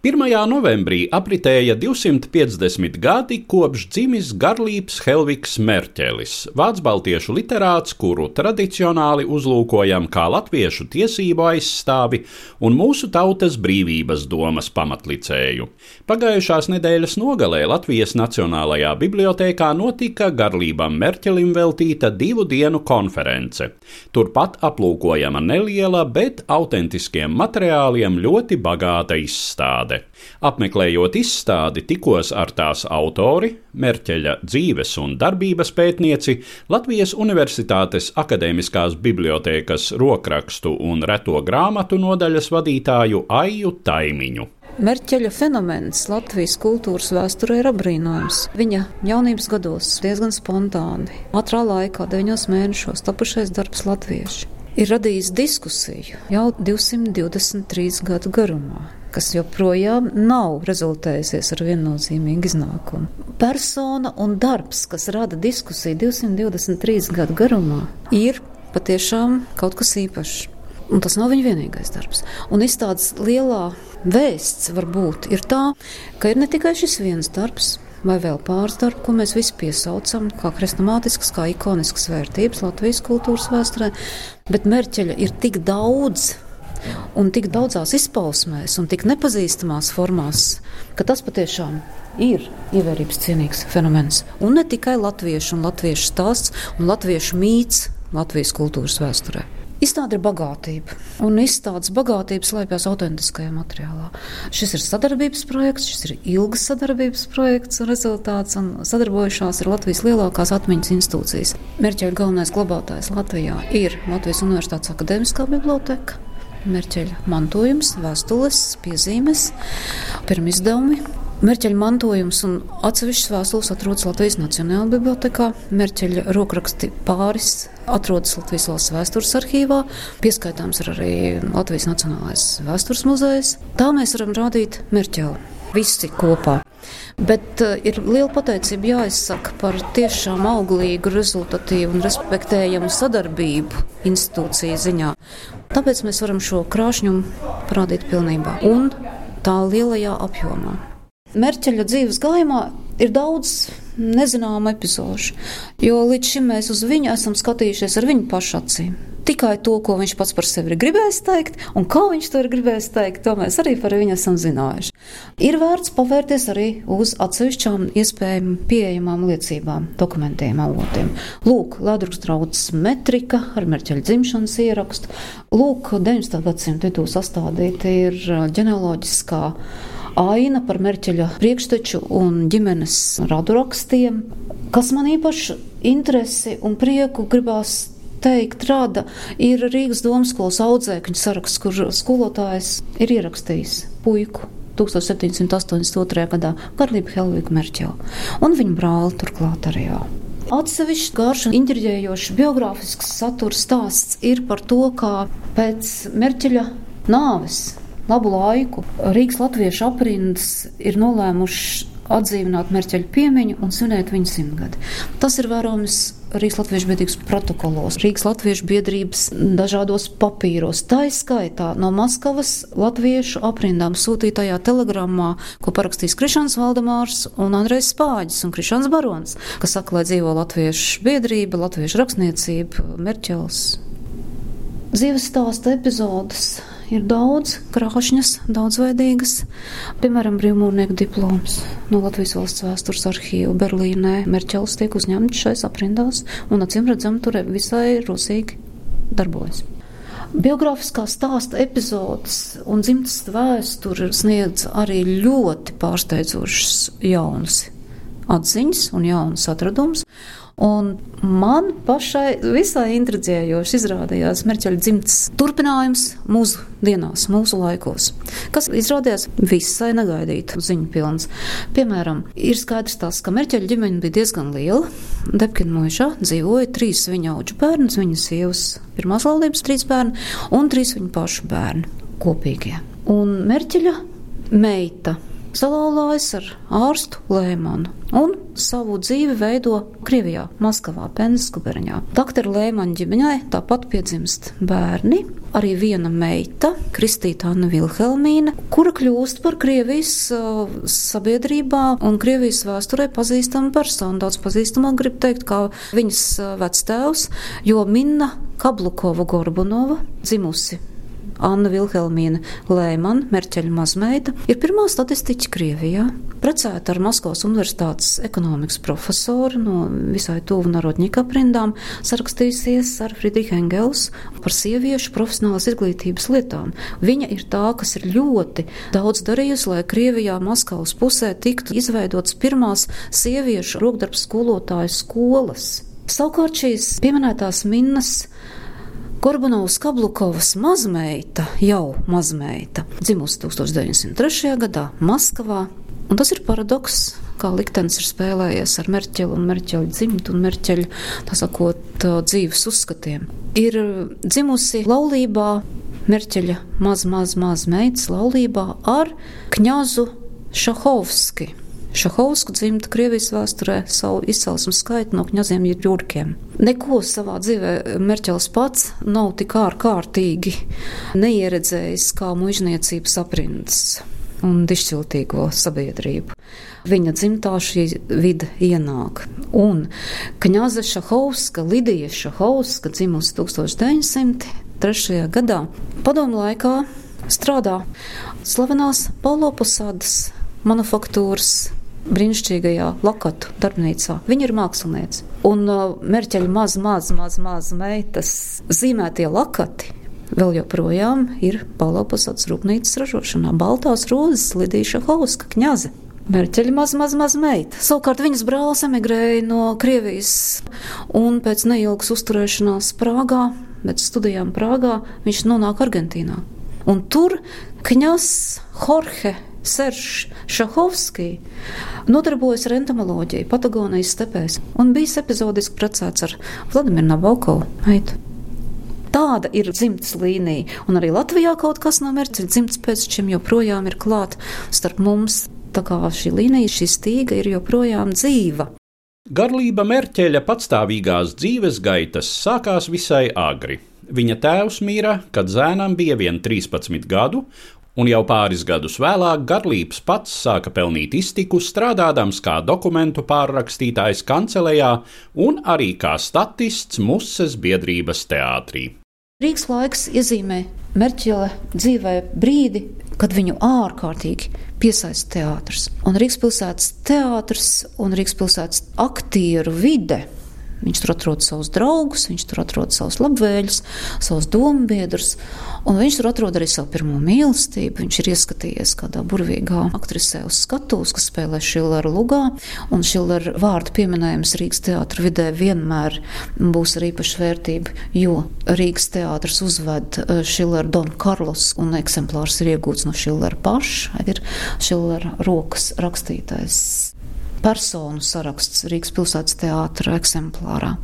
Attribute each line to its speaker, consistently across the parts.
Speaker 1: 1. novembrī apritēja 250 gadi kopš dzimis Garlīps Helvigs Merķelis, vācu baltiešu literāts, kuru tradicionāli uzlūkojam kā latviešu tiesību aizstāvi un mūsu tautas brīvības domas pamatlicēju. Pagājušās nedēļas nogalē Latvijas Nacionālajā bibliotēkā notika Garlībam Merķelim veltīta divu dienu konference. Turpat aplūkojama neliela, bet autentiskiem materiāliem ļoti bagāta izstāde. Apmeklējot izstādi, tikos ar tās autori, Merķeļa dzīves un darbības pētnieci, Latvijas Universitātes Akademiskās bibliotēkas rokrakstu un reto grāmatu nodaļas vadītāju Aiju Taimiņu.
Speaker 2: Merķeļa fenomens Latvijas kultūras vēsturē ir apbrīnojams. Viņa jaunības gados diezgan spontāni, ātrā laikā, 9 mēnešos tapušais darbs latvieši. Ir radījis diskusiju jau 223 gadu garumā kas joprojām nav rezultējusies ar viennozīmīgu iznākumu. Persona un darbs, kas rada diskusiju 223 gadu garumā, ir patiešām kaut kas īpašs. Un tas nav viņa vienīgais darbs. Un izstādes lielā vēsts varbūt ir tā, ka ir ne tikai šis viens darbs, vai vēl pāris darbu, ko mēs visi piesaucam kā krestomātiskas, kā ikoniskas vērtības Latvijas kultūras vēsturē, bet Merķeļa ir tik daudz un tik daudzās izpausmēs un tik nepazīstamās formās, ka tas patiešām ir ievērības cienīgs fenomens. Un ne tikai latviešu un latviešu stāsts un latviešu mīts Latvijas kultūras vēsturē. Izstāde ir bagātība, un izstādes bagātība slēpjas autentiskajā materiālā. Šis ir sadarbības projekts, šis ir ilgas sadarbības projekts un rezultāts, un sadarbojušās ir Latvijas lielākās atmiņas institūcijas. Mērķēļa galvenais glabātājs Latvijā ir Latvijas Universitātes Akademiskā biblioteka. Merķeļa mantojums, vēstules, piezīmes, pirmizdevumi. Merķeļa mantojums un atsevišķas vēstules atrodas Latvijas Nacionālajā bibliotekā. Merķeļa rokraksti pāris atrodas Latvijas valsts vēstures arhīvā. Pieskaitāms ir arī Latvijas Nacionālais vēstures muzejs. Tā mēs varam rādīt Merķeli visi kopā. Bet uh, ir liela pateicība jāizsaka par tiešām auglīgu, rezultatīvu un respektējamu sadarbību institūciju ziņā. Tāpēc mēs varam šo krāšņumu parādīt pilnībā un tā lielajā apjomā. Merķeļa dzīves gājumā ir daudz nezināmu epizodu, jo līdz šim mēs uz viņu esam skatījušies ar viņu pašu acīm tikai to, ko viņš pats par sevi ir gribējis teikt, un kā viņš to ir gribējis teikt, to mēs arī par viņu esam zinājuši. Ir vērts pavērties arī uz atsevišķām iespējami pieejamām liecībām, dokumentiem, avotiem. Lūk, Ledruks draudzes metrika ar Merķeļa dzimšanas ierakstu. Lūk, 19. gadsimta vidū sastādīta ir ģenealoģiskā aina par Merķeļa priekšteču un ģimenes radurakstiem, kas man īpaši interesi un prieku gribās teikt, rada, ir Rīgas domskolas audzēkņu saraksts, kur skolotājs ir ierakstījis puiku. 1782. gadā Karlība Helvīga Merķela un viņa brāli turklāt arī. Jā. Atsevišķs garš un intriģējošs biogrāfisks saturs stāsts ir par to, kā pēc Merķeļa nāves labu laiku Rīgas latviešu aprindas ir nolēmuši atdzīvināt Merķeļa piemiņu un svinēt viņa simtgadi. Tas ir vērojams Rīgas Latviešu biedrības protokolos, Rīgas Latviešu biedrības dažādos papīros. Tā ir skaitā no Maskavas latviešu aprindām sūtītajā telegrammā, ko parakstīs Krišāns Valdemārs un Andrejs Spāģis un Krišāns Barons, kas saka, lai dzīvo latviešu biedrība, latviešu rakstniecība, Merķels. Dzīves stāsta epizodes ir daudz, krāšņas, daudzveidīgas. Piemēram, brīvmūrnieku diploms no Latvijas valsts vēstures arhīva Berlīnē. Merķels tiek uzņemts šais aprindās un acīm redzam, tur visai rosīgi darbojas. Biogrāfiskā stāsta epizodes un dzimtas vēsture sniedz arī ļoti pārsteidzošas jaunas atziņas un jaunas atradumus. Un man pašai visai intriģējoši izrādījās Merķeļa dzimtas turpinājums mūsu dienās, mūsu laikos, kas izrādījās visai negaidītu ziņu pilns. Piemēram, ir skaidrs tas, ka Merķeļa ģimene bija diezgan liela. Depkina mūžā dzīvoja trīs viņa auģu bērnus, viņa sievas pirmās laulības trīs bērni un trīs viņa pašu bērni kopīgie. Un Merķeļa meita salauzājas ar ārstu Lēmanu un savu dzīvi veido Krievijā, Maskavā, Pēnskuberiņā. Doktora Lēmana ģimenei tāpat piedzimst bērni, arī viena meita, Kristīta Anna Vilhelmīna, kura kļūst par Krievijas uh, sabiedrībā un Krievijas vēsturē pazīstama persona. Daudz pazīstamāk grib teikt, kā viņas uh, vectēvs, jo Minna Kablukova Gorbunova dzimusi Anna Vilhelmīna Lēmana, Merķeļa mazmeita, ir pirmā statistiķa Krievijā. Precēta ar Maskavas Universitātes ekonomikas profesoru no visai tuvu Narodņika aprindām, sarakstījusies ar Friedrichu Engels par sieviešu profesionālas izglītības lietām. Viņa ir tā, kas ir ļoti daudz darījusi, lai Krievijā Maskavas pusē tiktu izveidotas pirmās sieviešu rokdarbs skolotāju skolas. Savukārt šīs pieminētās minnas Gorbanovas Kablukovas mazmeita, jau mazmeita, dzimusi 1903. gadā Maskavā. Un tas ir paradoks, kā liktenis ir spēlējies ar Merķeli un Merķeļa dzimtu un Merķeļa, tā sakot, dzīves uzskatiem. Ir dzimusi laulībā Merķeļa maz, maz, maz meitas laulībā ar kņazu Šahovski. Šahovsku dzimta Krievijas vēsturē savu izcelsmes skaitu no kņaziem Jurkiem. Neko savā dzīvē Merķels pats nav tik ārkārtīgi neieredzējis kā mužniecības aprindas un dišciltīgo sabiedrību. Viņa dzimtā šī vide ienāk. Un kņaze Šahovska, Lidija Šahovska, dzimusi 1903. gadā, padomu laikā strādā slavenās Paulo Posādas manufaktūras brīnišķīgajā lakatu darbnīcā. Viņa ir māksliniece. Un uh, Merķeļa maz, maz, maz, maz meitas zīmētie lakati. Vēl joprojām ir Palaupasats rūpnīcas ražošanā. Baltās rozes Lidīša Hauska kņaze. Merķeļa maz, maz, maz meita. Savukārt viņas brālis emigrēja no Krievijas un pēc neilgas uzturēšanās Prāgā, pēc studijām Prāgā, viņš nonāk Argentīnā. Un tur kņas Jorge Seržs Šahovskijs nodarbojas ar entomoloģiju Patagonijas stepēs un bijis epizodiski precēts ar Vladimiru Nabokovu meitu. Tāda ir dzimtas līnija, un arī Latvijā kaut kas no mērķa dzimtas pēc šim joprojām ir klāt starp mums. Tā kā šī līnija, šī stīga ir joprojām dzīva.
Speaker 1: Garlība Merķeļa patstāvīgās dzīves gaitas sākās visai agri. Viņa tēvs mīra, kad zēnam bija vien 13 gadu, un jau pāris gadus vēlāk Garlīps pats sāka pelnīt iztiku, strādādams kā dokumentu pārrakstītājs kancelējā un arī kā statists Muses biedrības teātrī.
Speaker 2: Rīgas laiks iezīmē Merķele dzīvē brīdi, kad viņu ārkārtīgi piesaista teātris. Un Rīgas pilsētas teātris un Rīgas pilsētas aktieru vide Viņš tur atrod savus draugus, viņš tur atrod savus labvēļus, savus domu biedrus, un viņš tur atrod arī savu pirmo mīlestību. Viņš ir ieskatījies kādā burvīgā aktrisē uz skatuves, kas spēlē Šilleru lugā, un Šilleru vārdu pieminējums Rīgas teātra vidē vienmēr būs ar īpašu vērtību, jo Rīgas teātris uzved Šilleru Don Karlos, un eksemplārs ir iegūts no Šillera paša, ir Šillera rokas rakstītais personu saraksts Rīgas pilsētas teātra eksemplārā.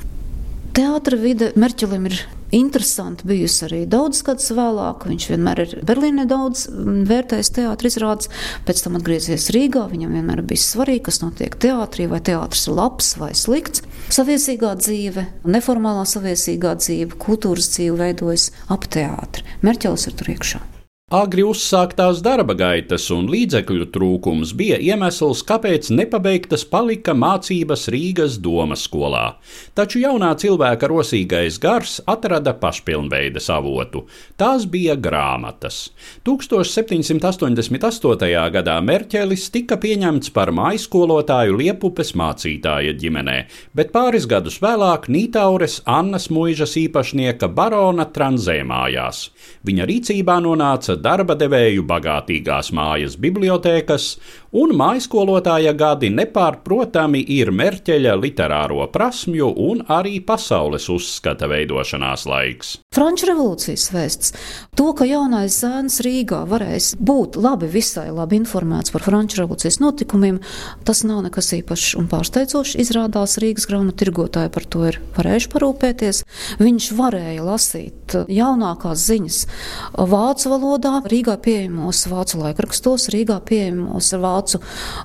Speaker 2: Teātra vide Merķelim ir interesanti bijusi arī daudz gadus vēlāk. Viņš vienmēr ir Berlīnē daudz mm, vērtējis teātris izrādes, pēc tam atgriezies Rīgā. Viņam vienmēr bija svarīgi, kas notiek teātrī, vai teātris ir labs vai slikts. Saviesīgā dzīve, neformālā saviesīgā dzīve, kultūras dzīve veidojas ap teātri. Merķelis ir tur iekšā.
Speaker 1: Agri uzsāktās darba gaitas un līdzekļu trūkums bija iemesls, kāpēc nepabeigtas palika mācības Rīgas domas skolā. Taču jaunā cilvēka rosīgais gars atrada pašpilnveida avotu. Tās bija grāmatas. 1788. gadā Merķelis tika pieņemts par maiskolotāju Liepupes mācītāja ģimenē, bet pāris gadus vēlāk Nītaures Annas muižas īpašnieka barona Tranzē mājās. Viņa rīcībā nonāca darba devēju bagātīgās mājas bibliotēkas un mājskolotāja gadi nepārprotami ir Merķeļa literāro prasmju un arī pasaules uzskata veidošanās laiks.
Speaker 2: Franču revolūcijas vēsts. To, ka jaunais zēns Rīgā varēs būt labi, visai labi informēts par Franču revolūcijas notikumiem, tas nav nekas īpašs un pārsteidzošs. Izrādās Rīgas grāmatu tirgotāji par to ir varējuši parūpēties. Viņš varēja lasīt jaunākās ziņas vācu valodā, Rīgā pieejamos vācu laikrakstos, Rīgā pieejamos vācu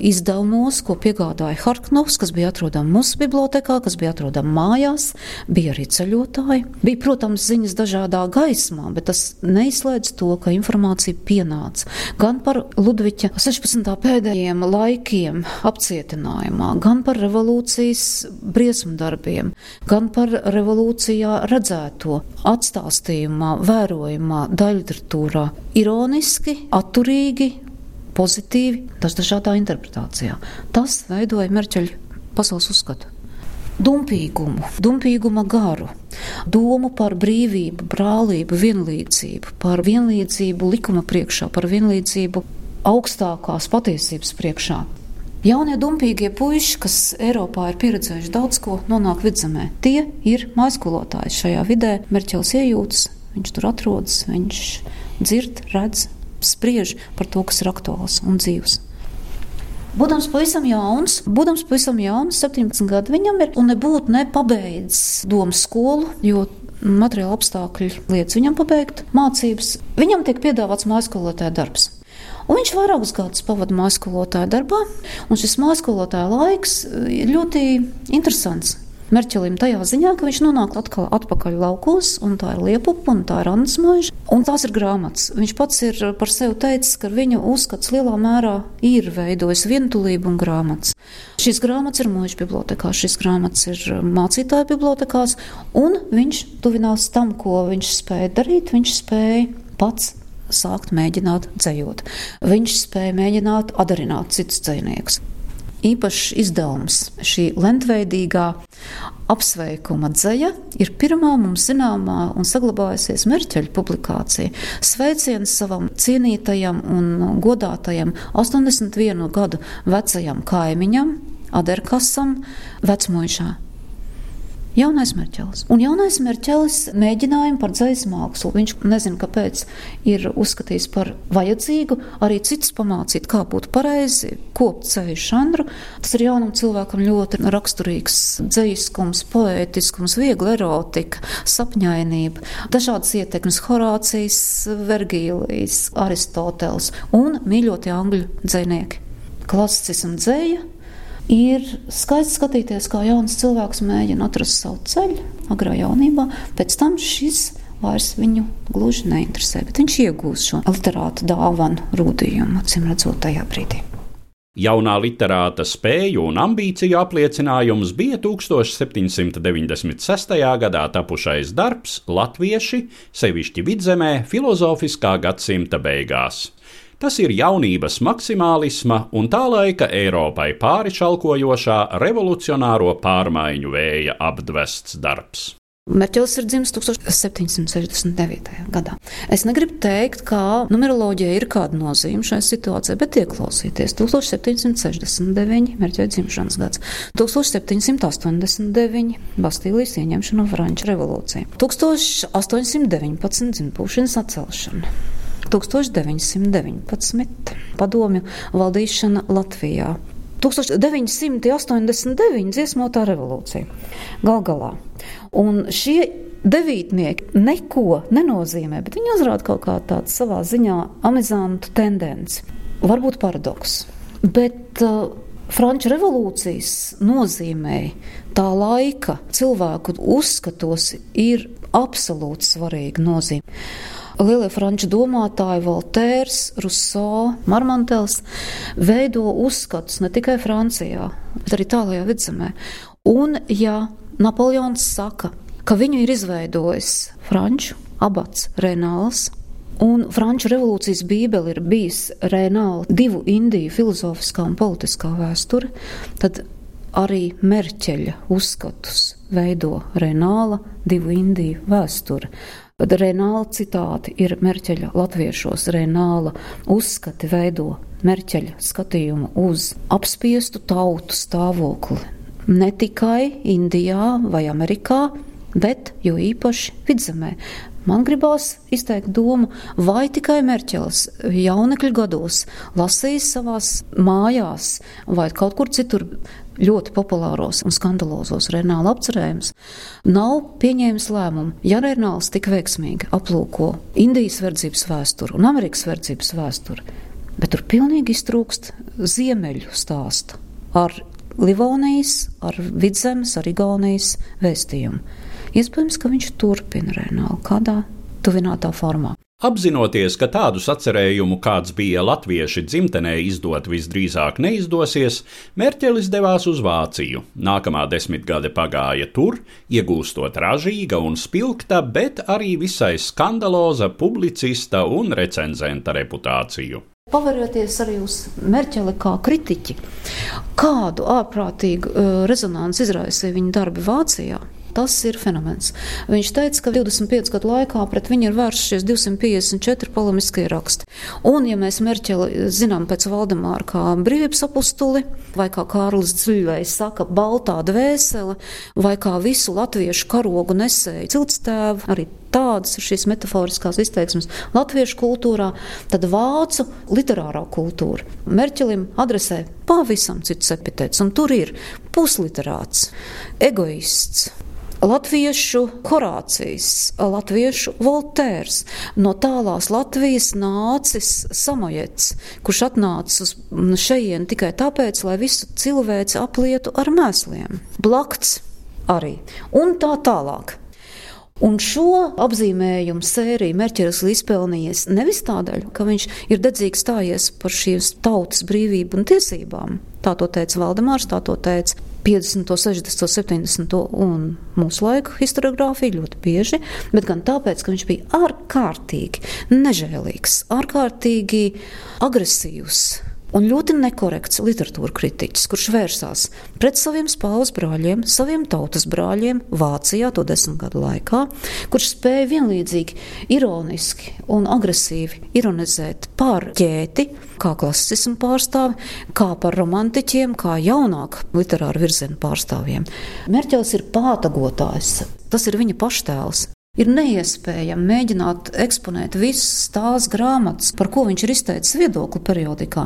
Speaker 2: izdevumos, ko piegādāja Harknovs, kas bija atrodama mūsu bibliotekā, kas bija atrodama mājās, bija arī ceļotāji. Bija, protams, ziņas dažādā gaismā, bet tas neizslēdz to, ka informācija pienāca gan par Ludviča 16. pēdējiem laikiem apcietinājumā, gan par revolūcijas briesmdarbiem, gan par revolūcijā redzēto atstāstījumā, vērojumā, daļliteratūrā. Ironiski, atturīgi, pozitīvi, tas dažādā interpretācijā. Tas veidoja Merķeļa pasaules uzskatu. Dumpīgumu, dumpīguma garu, domu par brīvību, brālību, vienlīdzību, par vienlīdzību likuma priekšā, par vienlīdzību augstākās patiesības priekšā. Jaunie dumpīgie puiši, kas Eiropā ir pieredzējuši daudz ko, nonāk vidzemē. Tie ir maiskolotāji šajā vidē. Merķels iejūtas, viņš tur atrodas, viņš dzird, redz, spriež par to, kas ir aktuāls un dzīves. Būdams pavisam jauns, būdams pavisam jauns, 17 gadu viņam ir, un nebūtu nepabeidzis domu skolu, jo materiāla apstākļi liedz viņam pabeigt mācības. Viņam tiek piedāvāts mājaskolotāja darbs. Un viņš vairākus gadus pavadīja mājaskolotāja darbā, un šis mājaskolotāja laiks ir ļoti interesants. Merķelim tajā ziņā, ka viņš nonāk atkal atpakaļ laukos, un tā ir liepupa, un tā ir Annas mūža, un tās ir grāmatas. Viņš pats ir par sevi teicis, ka viņa uzskats lielā mērā ir veidojis vientulību un grāmatas. Šīs grāmatas ir mūža bibliotekā, šīs grāmatas ir mācītāja bibliotekās, un viņš tuvinās tam, ko viņš spēja darīt, viņš spēja pats sākt mēģināt dzējot. Viņš spēja mēģināt adarināt citus dzējniekus īpašs izdevums. Šī lentveidīgā apsveikuma dzēja ir pirmā mums zināmā un saglabājusies Merķeļa publikācija. Sveiciens savam cienītajam un godātajam 81 gadu vecajam kaimiņam, Aderkasam, vecmuišā. Jaunais Merķelis. Un jaunais Merķelis mēģinājumu par dzējas mākslu. Viņš nezina, kāpēc ir uzskatījis par vajadzīgu arī citus pamācīt, kā būtu pareizi kopt dzēju žanru. Tas ir jaunam cilvēkam ļoti raksturīgs dzējiskums, poētiskums, viegla erotika, sapņainība, dažādas ietekmes Horācijas, Vergīlijas, Aristoteles un mīļotie angļu dzēnieki. Klasicismu dzēja Ir skaisti skatīties, kā jauns cilvēks mēģina atrast savu ceļu agrā jaunībā, pēc tam šis vairs viņu gluži neinteresē, bet viņš iegūst šo literātu dāvanu rūdījumu, acīm redzot, tajā brīdī.
Speaker 1: Jaunā literāta spēju un ambīciju apliecinājums bija 1796. gadā tapušais darbs Latvieši, sevišķi vidzemē, filozofiskā gadsimta beigās. Tas ir jaunības maksimālisma un tā laika Eiropai pārišalkojošā revolucionāro pārmaiņu vēja apdvests darbs.
Speaker 2: Merķels ir dzimis 1769. gadā. Es negribu teikt, ka numeroloģija ir kāda nozīme šai situācijai, bet ieklausīties 1769. Merķeļa dzimšanas gads, 1789. Bastīlijas ieņemšana un Franču revolūcija, 1819. dzimpūšanas atcelšana. 1919. padomju valdīšana Latvijā. 1989. dziesmotā revolūcija. Gal galā. Un šie devītnieki neko nenozīmē, bet viņi uzrāda kaut kādu tādu savā ziņā amizantu tendenci. Varbūt paradoks. Bet uh, Franču revolūcijas nozīmē tā laika cilvēku uzskatos ir absolūti svarīga nozīme. Lielie franču domātāji, Voltērs, Ruso, Marmantels veido uzskatus ne tikai Francijā, bet arī tālajā vidzemē. Un, ja Napoleons saka, ka viņu ir izveidojis franču abats Renāls, un franču revolūcijas bībeli ir bijis Renāla divu Indiju filozofiskā un politiskā vēsture, tad arī Merķeļa uzskatus veido Renāla divu Indiju vēsture. Renāla citāti ir Merķeļa latviešos. Renāla uzskati veido Merķeļa skatījumu uz apspiestu tautu stāvokli. Ne tikai Indijā vai Amerikā, bet jo īpaši vidzemē. Man gribās izteikt domu, vai tikai Merķels jaunekļu gados lasījis savās mājās vai kaut kur citur ļoti populāros un skandalozos renāla apcerējumus, nav pieņēmis lēmumu, ja renāls tik veiksmīgi aplūko Indijas verdzības vēsturi un Amerikas verdzības vēsturi, bet tur pilnīgi iztrūkst ziemeļu stāstu ar Livonijas, ar Vidzemes, ar Igaunijas vēstījumu. Iespējams, ka viņš turpina renālu kādā tuvinātā formā.
Speaker 1: Apzinoties, ka tādus atcerējumu, kāds bija latvieši dzimtenē, izdot visdrīzāk neizdosies, Merķelis devās uz Vāciju. Nākamā desmitgade pagāja tur, iegūstot ražīga un spilgta, bet arī visai skandaloza publicista un recenzenta reputāciju.
Speaker 2: Pavarjoties arī uz Merķeli kā kritiķi, kādu ārprātīgu uh, rezonanci izraisīja viņa darbi Vācijā. Tas ir fenomens. Viņš teica, ka 25 gadu laikā pret viņu ir vērsušies 254 polemiskie raksti. Un, ja mēs Merķeli zinām pēc Valdemāra kā brīvības apustuli, vai kā Kārlis Dziļvējs saka, baltā dvēsele, vai kā visu latviešu karogu nesēju ciltstēvu, arī tādas ir šīs metaforiskās izteiksmes latviešu kultūrā, tad vācu literārā kultūra Merķelim adresē pavisam cits epitets, un tur ir pusliterāts, egoists, Latviešu Horācijas, Latviešu Voltērs, no tālās Latvijas nācis Samojets, kurš atnācis uz šejien tikai tāpēc, lai visu cilvēci aplietu ar mēsliem. Blakts arī. Un tā tālāk. Un šo apzīmējumu sēriju Merķeris ir izpelnījies nevis tādēļ, ka viņš ir dedzīgi stājies par šīs tautas brīvību un tiesībām. Tā to teica Valdemārs, tā to teica 50, 60, 70 un mūsu laiku historiografija ļoti bieži, bet gan tāpēc, ka viņš bija ārkārtīgi nežēlīgs, ārkārtīgi agresīvs un ļoti nekorekts literatūra kritiķis, kurš vērsās pret saviem spāles brāļiem, saviem tautas brāļiem Vācijā to desmit gadu laikā, kurš spēja vienlīdzīgi ironiski un agresīvi ironizēt par ķēti, kā klasismu pārstāvi, kā par romantiķiem, kā jaunāku literāru virzienu pārstāvjiem. Merķels ir pātagotājs. Tas ir viņa paštēls. Ir neiespējami mēģināt eksponēt visas tās grāmatas, par ko viņš ir izteicis viedokli periodikā,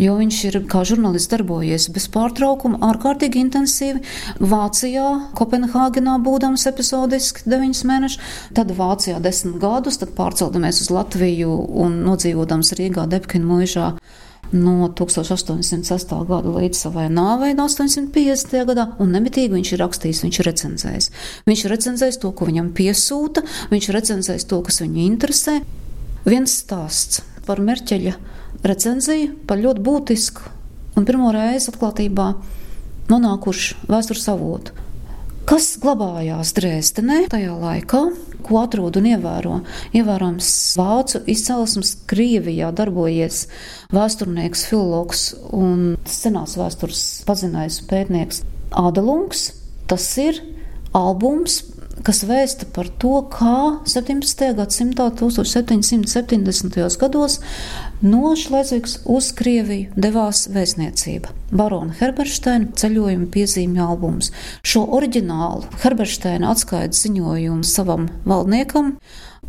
Speaker 2: jo viņš ir kā žurnālists darbojies bez pārtraukuma, ārkārtīgi intensīvi. Vācijā, Kopenhāgenā būdams epizodiski 9 mēnešus, tad Vācijā 10 gadus, tad pārceldamies uz Latviju un nodzīvodams Rīgā Debkina mūžā no 1806. gada līdz savai nāvei 850. gadā, un nemitīgi viņš ir rakstījis, viņš ir recenzējis. Viņš ir recenzējis to, ko viņam piesūta, viņš ir recenzējis to, kas viņu interesē. Viens stāsts par Merķeļa recenziju, par ļoti būtisku un pirmo reizi atklātībā nonākuši vēstures avotu. Kas glabājās Dresdenē tajā laikā, ko atrod un ievēro? Ievērojams vācu izcelsmes Krievijā darbojies vēsturnieks, filologs un senās vēstures pazinājis pētnieks Ādalungs. Tas ir albums kas vēsta par to, kā 17. gadsimtā, 1770. gados no Šlezvigs uz Krieviju devās vēstniecība. Barona Herbersteina ceļojuma piezīmju albums. Šo oriģinālu Herbersteina atskaites ziņojumu savam valdniekam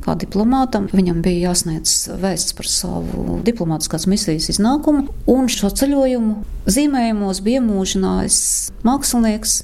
Speaker 2: kā diplomātam. Viņam bija jāsniedz vēsts par savu diplomātiskās misijas iznākumu, un šo ceļojumu zīmējumos bija mūžinājis mākslinieks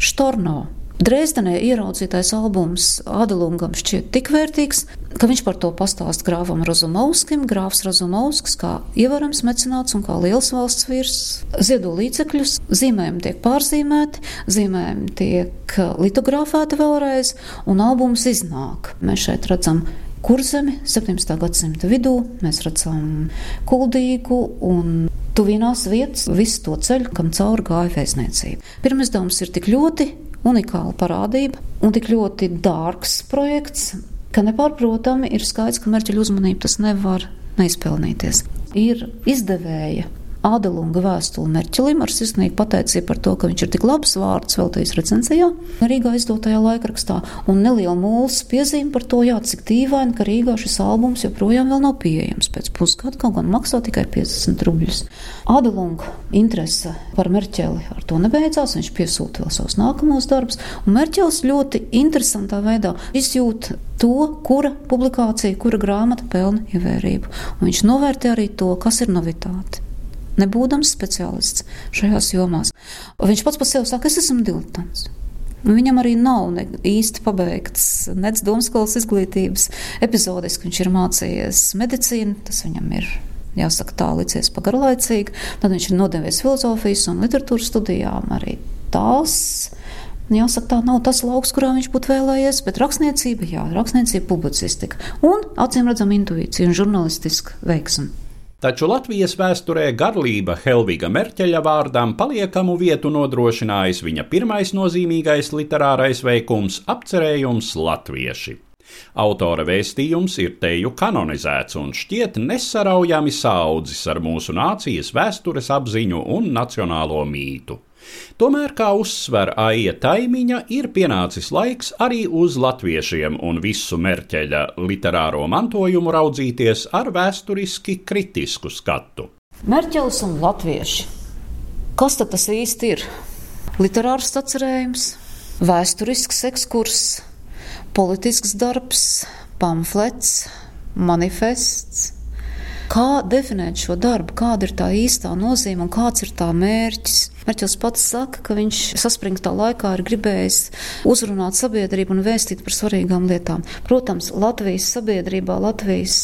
Speaker 2: Štorno. Dresdenē ieraudzītais albums Adalungam šķiet tik vērtīgs, ka viņš par to pastāst grāvam Rozumovskim. Grāfs Rozumovskis kā ievērams mecenāts un kā liels valsts vīrs ziedo līdzekļus, zīmējumi tiek pārzīmēti, zīmējumi tiek litografēti vēlreiz, un albums iznāk. Mēs šeit redzam kurzemi 17. gadsimta vidū, mēs redzam kuldīgu un tuvinās vietas, visu to ceļu, kam cauri gāja vēstniecība. Pirmsdevums ir tik ļoti unikāla parādība un tik ļoti dārgs projekts, ka nepārprotami ir skaidrs, ka mērķa uzmanību tas nevar neizpelnīties. Ir izdevēja Ādelunga vēstuli Merķelim ar sirsnīgu pateicību par to, ka viņš ir tik labs vārds veltījis recenzijā Rīgā izdotajā laikrakstā, un neliela mūlas piezīme par to, jā, cik dīvaini, ka Rīgā šis albums joprojām vēl nav pieejams pēc pusgada, kaut gan maksā tikai 50 rubļus. Ādelunga interese par Merķeli ar to nebeidzās, viņš piesūta vēl savus nākamos darbus, un Merķels ļoti interesantā veidā izjūt to, kura publikācija, kura grāmata pelna ievērību. Un viņš novērtē arī to, kas ir novitāte. Nebūdams speciālists šajās jomās. Viņš pats par sevi saka, es esmu diletants. Viņam arī nav ne īsti pabeigts nec domskolas izglītības. Epizodiski viņš ir mācījies medicīnu, tas viņam ir jāsaka tā, licies pa garlaicīgi. Tad viņš ir nodevies filozofijas un literatūras studijām arī tās Jāsaka, tā nav tas lauks, kurā viņš būtu vēlējies, bet rakstniecība, jā, rakstniecība, publicistika un, acīm redzam, intuīcija un žurnālistiska veiksme.
Speaker 1: Taču Latvijas vēsturē garlība Helviga Merķeļa vārdām paliekamu vietu nodrošinājis viņa pirmais nozīmīgais literārais veikums - apcerējums Latvieši. Autora vēstījums ir teju kanonizēts un šķiet nesaraujami saudzis ar mūsu nācijas vēstures apziņu un nacionālo mītu. Tomēr, kā uzsver Aija Taimiņa, ir pienācis laiks arī uz latviešiem un visu merķeļa literāro mantojumu raudzīties ar vēsturiski kritisku skatu.
Speaker 2: Merķels un latvieši. Kas tad tas īsti ir? Literārs atcerējums, vēsturisks ekskurss, politisks darbs, pamflets, manifests Kā definēt šo darbu, kāda ir tā īstā nozīme un kāds ir tā mērķis? Mērķis pats saka, ka viņš saspringtā laikā ir gribējis uzrunāt sabiedrību un vēstīt par svarīgām lietām. Protams, Latvijas sabiedrībā, Latvijas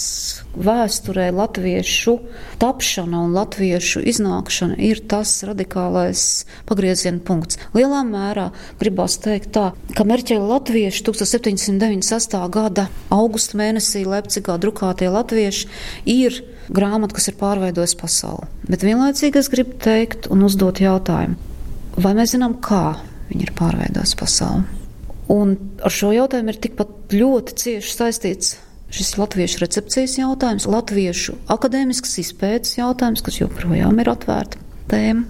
Speaker 2: vēsturē, latviešu tapšana un latviešu iznākšana ir tas radikālais pagrieziena punkts. Lielā mērā gribās teikt tā, ka Merķeļa latvieši 1798. gada augusta mēnesī Lepcigā drukātie latvieši ir grāmata, kas ir pārveidojusi pasauli. Bet vienlaicīgi es gribu teikt un uzdot jautājumu, vai mēs zinām, kā viņi ir pārveidojusi pasauli. Un ar šo jautājumu ir tikpat ļoti cieši saistīts šis latviešu recepcijas jautājums, latviešu akadēmisks izpētes jautājums, kas joprojām ir atvērta tēma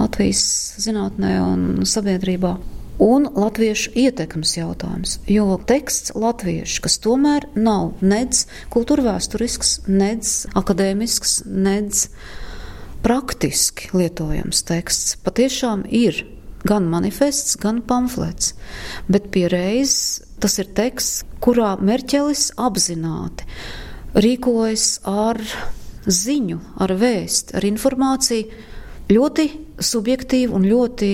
Speaker 2: Latvijas zinātnē un sabiedrībā un latviešu ietekmes jautājums. Jo teksts latviešu, kas tomēr nav nedz kultūrvēturisks, nedz akadēmisks, nedz praktiski lietojams teksts, patiešām ir gan manifests, gan pamflets. Bet pie reizes tas ir teksts, kurā Merķelis apzināti rīkojas ar ziņu, ar vēstu, ar informāciju ļoti subjektīvi un ļoti,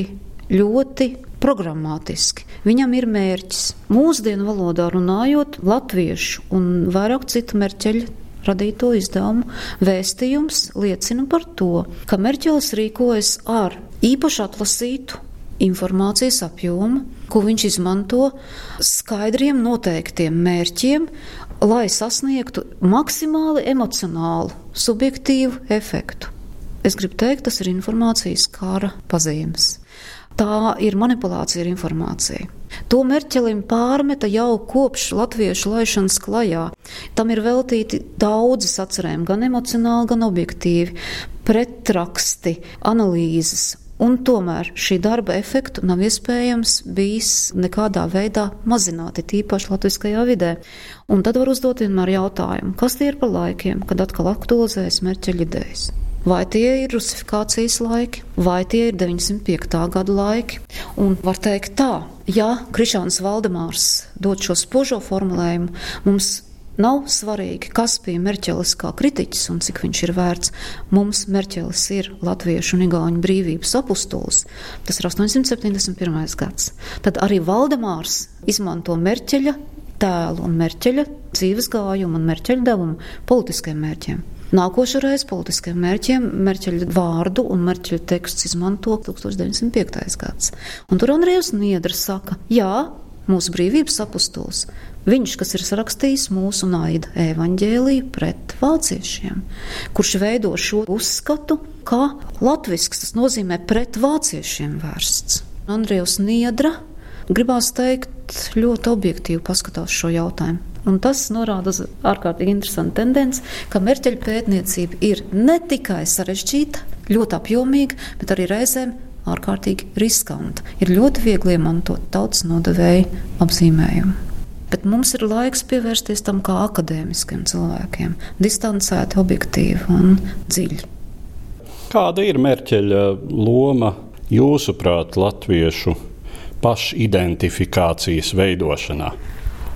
Speaker 2: ļoti programmatiski. Viņam ir mērķis. Mūsdienu valodā runājot, latviešu un vairāk citu merķeļu radīto izdevumu vēstījums liecina par to, ka Merķels rīkojas ar īpaši atlasītu informācijas apjomu, ko viņš izmanto skaidriem noteiktiem mērķiem, lai sasniegtu maksimāli emocionālu, subjektīvu efektu. Es gribu teikt, tas ir informācijas kara pazīmes. Tā ir manipulācija ar informāciju. To Merķelim pārmeta jau kopš latviešu laišanas klajā. Tam ir veltīti daudzi sacerējumi, gan emocionāli, gan objektīvi, pretraksti, analīzes. Un tomēr šī darba efektu nav iespējams bijis nekādā veidā mazināt, tīpaši latviskajā vidē. Un tad var uzdot vienmēr jautājumu, kas tie ir pa laikiem, kad atkal aktualizējas Merķeļa idejas. Vai tie ir rusifikācijas laiki, vai tie ir 905. gada laiki. Un var teikt tā, ja Krišāns Valdemārs dod šo spožo formulējumu, mums Nav svarīgi, kas bija Merķelis kā kritiķis un cik viņš ir vērts. Mums Merķelis ir latviešu un igauņu brīvības apustulis. Tas ir 871. gads. Tad arī Valdemārs izmanto Merķeļa tēlu un Merķeļa dzīves gājumu un Merķeļa devumu politiskiem mērķiem. Nākošo reizi politiskiem mērķiem Merķeļa vārdu un Merķeļa tekstu izmanto 1905. gads. Un tur Andrejs Niedrs saka, jā, mūsu brīvības apustulis, viņš, kas ir sarakstījis mūsu naida evaņģēliju pret vāciešiem, kurš veido šo uzskatu, ka latvisks tas nozīmē pret vāciešiem vērsts. Andrejs Niedra gribās teikt, ļoti objektīvi paskatās šo jautājumu. Un tas norāda uz ārkārtīgi interesantu tendenci, ka merķeļa pētniecība ir ne tikai sarežģīta, ļoti apjomīga, bet arī reizēm ārkārtīgi riskanta. Ir ļoti viegli iemantot tautas nodevēju apzīmējumu. Bet mums ir laiks pievērsties tam kā akadēmiskiem cilvēkiem, distancēti, objektīvi un dziļi.
Speaker 1: Kāda ir mērķeļa loma jūsuprāt latviešu pašidentifikācijas veidošanā?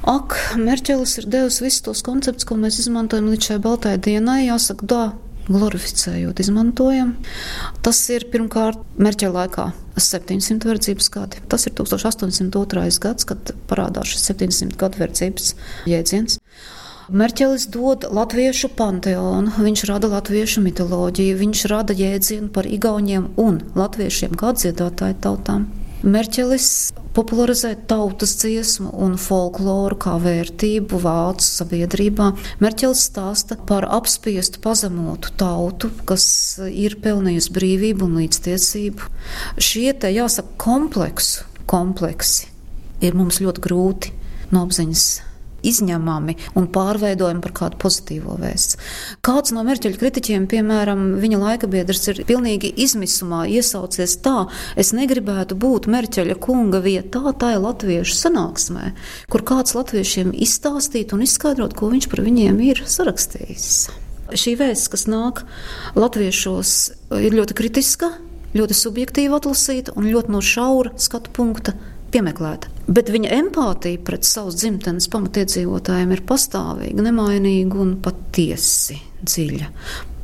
Speaker 2: Ak, Merķelis ir devis visus tos konceptus, ko mēs izmantojam līdz šai baltai dienai. Jāsaka, tā glorificējot, izmantojam. Tas ir pirmkārt Merķeļa laikā 700 verdzības gadi. Tas ir 1802. gads, kad parādās šis 700 gadu verdzības jēdziens. Merķelis dod latviešu panteonu, viņš rada latviešu mitoloģiju, viņš rada jēdzienu par igauniem un latviešiem kā dziedātāju tautām. Merķelis popularizē tautas dziesmu un folkloru kā vērtību vācu sabiedrībā. Merķelis stāsta par apspiestu, pazemotu tautu, kas ir pelnījusi brīvību un līdztiesību. Šie te jāsaka kompleksu, kompleksi ir mums ļoti grūti no apziņas izņemami un pārveidojami par kādu pozitīvo vēstu. Kāds no mērķeļu kritiķiem, piemēram, viņa laika biedrs, ir pilnīgi izmisumā iesaucies tā, es negribētu būt mērķeļa kunga vietā, tā ir latviešu sanāksmē, kur kāds latviešiem izstāstīt un izskaidrot, ko viņš par viņiem ir sarakstījis. Šī vēsts, kas nāk latviešos, ir ļoti kritiska, ļoti subjektīvi atlasīta un ļoti no šaura skatu punkta piemeklēta. Bet viņa empātija pret savas dzimtenes pamatiedzīvotājiem ir pastāvīga, nemainīga un patiesi dziļa.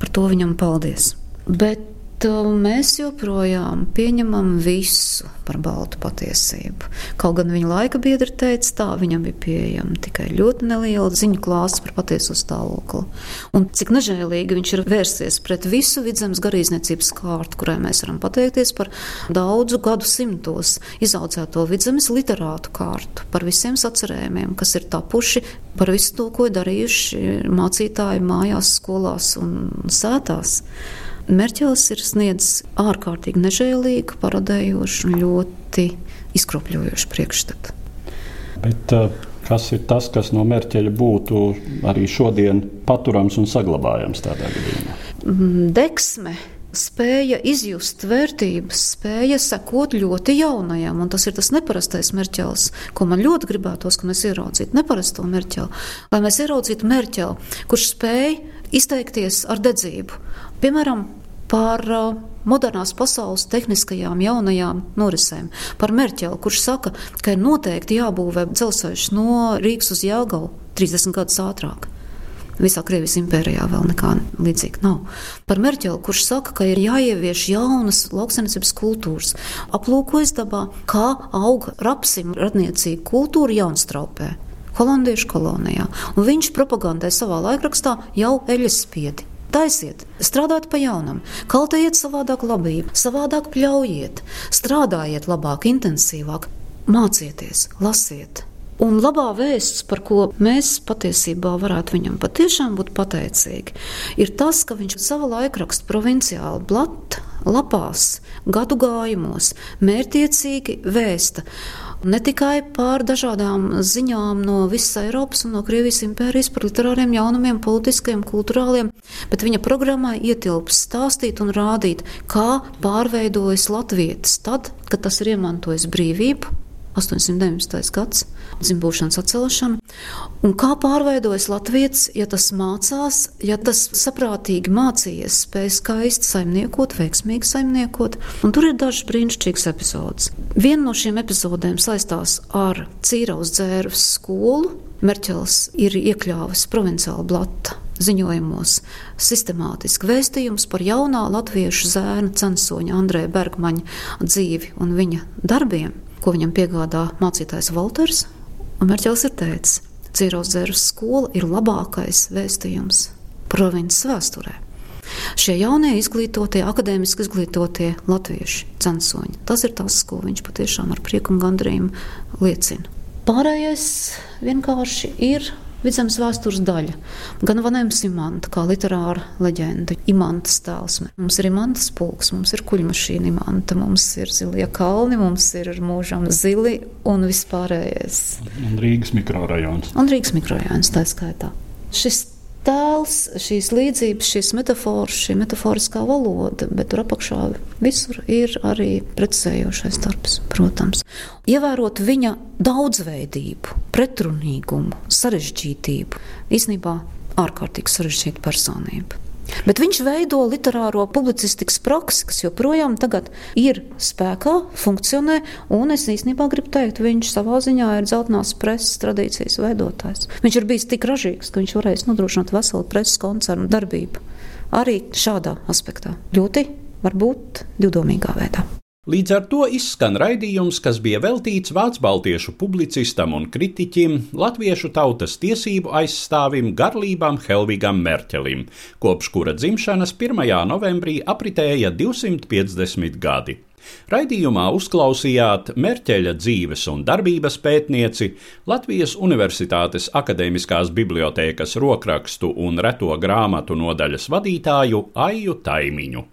Speaker 2: Par to viņam paldies. Bet mēs joprojām pieņemam visu par baltu patiesību. Kaut gan viņa laika biedri teica, tā viņam bija pieejama tikai ļoti neliela ziņu klāsts par patieso stāvokli. Un cik nežēlīgi viņš ir vērsies pret visu vidzemes garīdzniecības kārtu, kurai mēs varam pateikties par daudzu gadu simtos izaudzēto vidzemes literātu kārtu, par visiem sacerējumiem, kas ir tapuši par visu to, ko darījuši mācītāji mājās, skolās un sētās. Merķels ir sniedzis ārkārtīgi nežēlīgu, parodējošu un ļoti izkropļojošu priekšstatu.
Speaker 1: Bet, uh, kas ir tas, kas no mērķeļa būtu arī šodien paturams un saglabājams tādā gadījumā?
Speaker 2: Mm, deksme spēja izjust vērtības, spēja sekot ļoti jaunajam, un tas ir tas neparastais mērķels, ko man ļoti gribētos, ka mēs ieraudzītu neparasto mērķeli, lai mēs ieraudzītu mērķeli, kurš spēj izteikties ar dedzību. Piemēram, par uh, modernās pasaules tehniskajām jaunajām norisēm, par Merķeli, kurš saka, ka ir noteikti jābūvē dzelzceļš no Rīgas uz Jāgaunu 30 gadus ātrāk. Visā Krievijas impērijā vēl nekā līdzīga nav. Par Merķeli, kurš saka, ka ir jāievieš jaunas lauksaimniecības kultūras, aplūkojas dabā, kā auga rapsim radniecīga kultūra jaunstraupē. Holandiešu kolonijā, un viņš propagandē savā laikrakstā jau eļas spiedi. Taisiet, strādājiet pa jaunam, kaltējiet savādāk labību, savādāk pļaujiet, strādājiet labāk, intensīvāk, mācieties, lasiet. Un labā vēsts, par ko mēs patiesībā varētu viņam patiešām būt pateicīgi, ir tas, ka viņš savā laikraksta provinciāli blata lapās, gadu gājumos, mērķiecīgi vēsta ne tikai par dažādām ziņām no visas Eiropas un no Krievijas impērijas, par literāriem jaunumiem, politiskiem, kultūrāliem, bet viņa programmā ietilps stāstīt un rādīt, kā pārveidojas latvietis tad, kad tas ir iemantojis brīvību, 819. gads, dzimbūšanas atcelšana. Un kā pārveidojas Latvijas, ja tas mācās, ja tas saprātīgi mācījies, spēj skaisti saimniekot, veiksmīgi saimniekot. Un tur ir dažas brīnišķīgas epizodes. Viena no šīm epizodēm saistās ar Cīraus dzērves skolu. Merķels ir iekļāvis provinciālu blatu ziņojumos sistemātiski vēstījums par jaunā latviešu zēna censoņa Andrēja Bergmaņa dzīvi un viņa darbiem ko viņam piegādā mācītājs Walters. Un Mērķels ir teicis, ka Cīros dzēras skola ir labākais vēstījums provinces vēsturē. Šie jaunie izglītotie, akadēmiski izglītotie latvieši, censoņi, tas ir tas, ko viņš patiešām ar prieku un gandrību liecina. Pārējais vienkārši ir Vidzemes vēstures daļa. Gan Vanēms Imants, kā literāra leģenda, Imantas tēls. Mums ir Imantas pulks, mums ir kuģmašīna Imanta, mums ir zilie kalni, mums ir mūžam zili un vispārējais.
Speaker 1: Un Rīgas mikrorajons.
Speaker 2: Un Rīgas mikrorajons tā skaitā. Šis tēls, šīs līdzības, šīs metafāras, šī metaforiskā valoda, bet tur apakšā visur ir arī precizējošais darbs, protams. Ievērot viņa daudzveidību, pretrunīgumu, sarežģītību, īstenībā ārkārtīgi sarežģīta personība. Bet viņš veido literāro publicistikas praksi, kas joprojām ir spēkā, funkcionē. Un es īstenībā gribu teikt, viņš savā ziņā ir dzeltenās preses tradīcijas veidotājs. Viņš ir bijis tik ražīgs, ka viņš varēs nodrošināt veselu preses koncernu darbību. Arī šādā aspektā ļoti varbūt divdomīgā veidā.
Speaker 1: Līdz ar to izskan raidījums, kas bija veltīts vācu baltiešu publicistam un kritiķim, latviešu tautas tiesību aizstāvim Garlībam Helvigam Merķelim, kopš kura dzimšanas 1. novembrī apritēja 250 gadi. Raidījumā uzklausījāt Merķeļa dzīves un darbības pētnieci, Latvijas Universitātes Akademiskās bibliotēkas rokrakstu un reto grāmatu nodaļas vadītāju Aiju Taimiņu.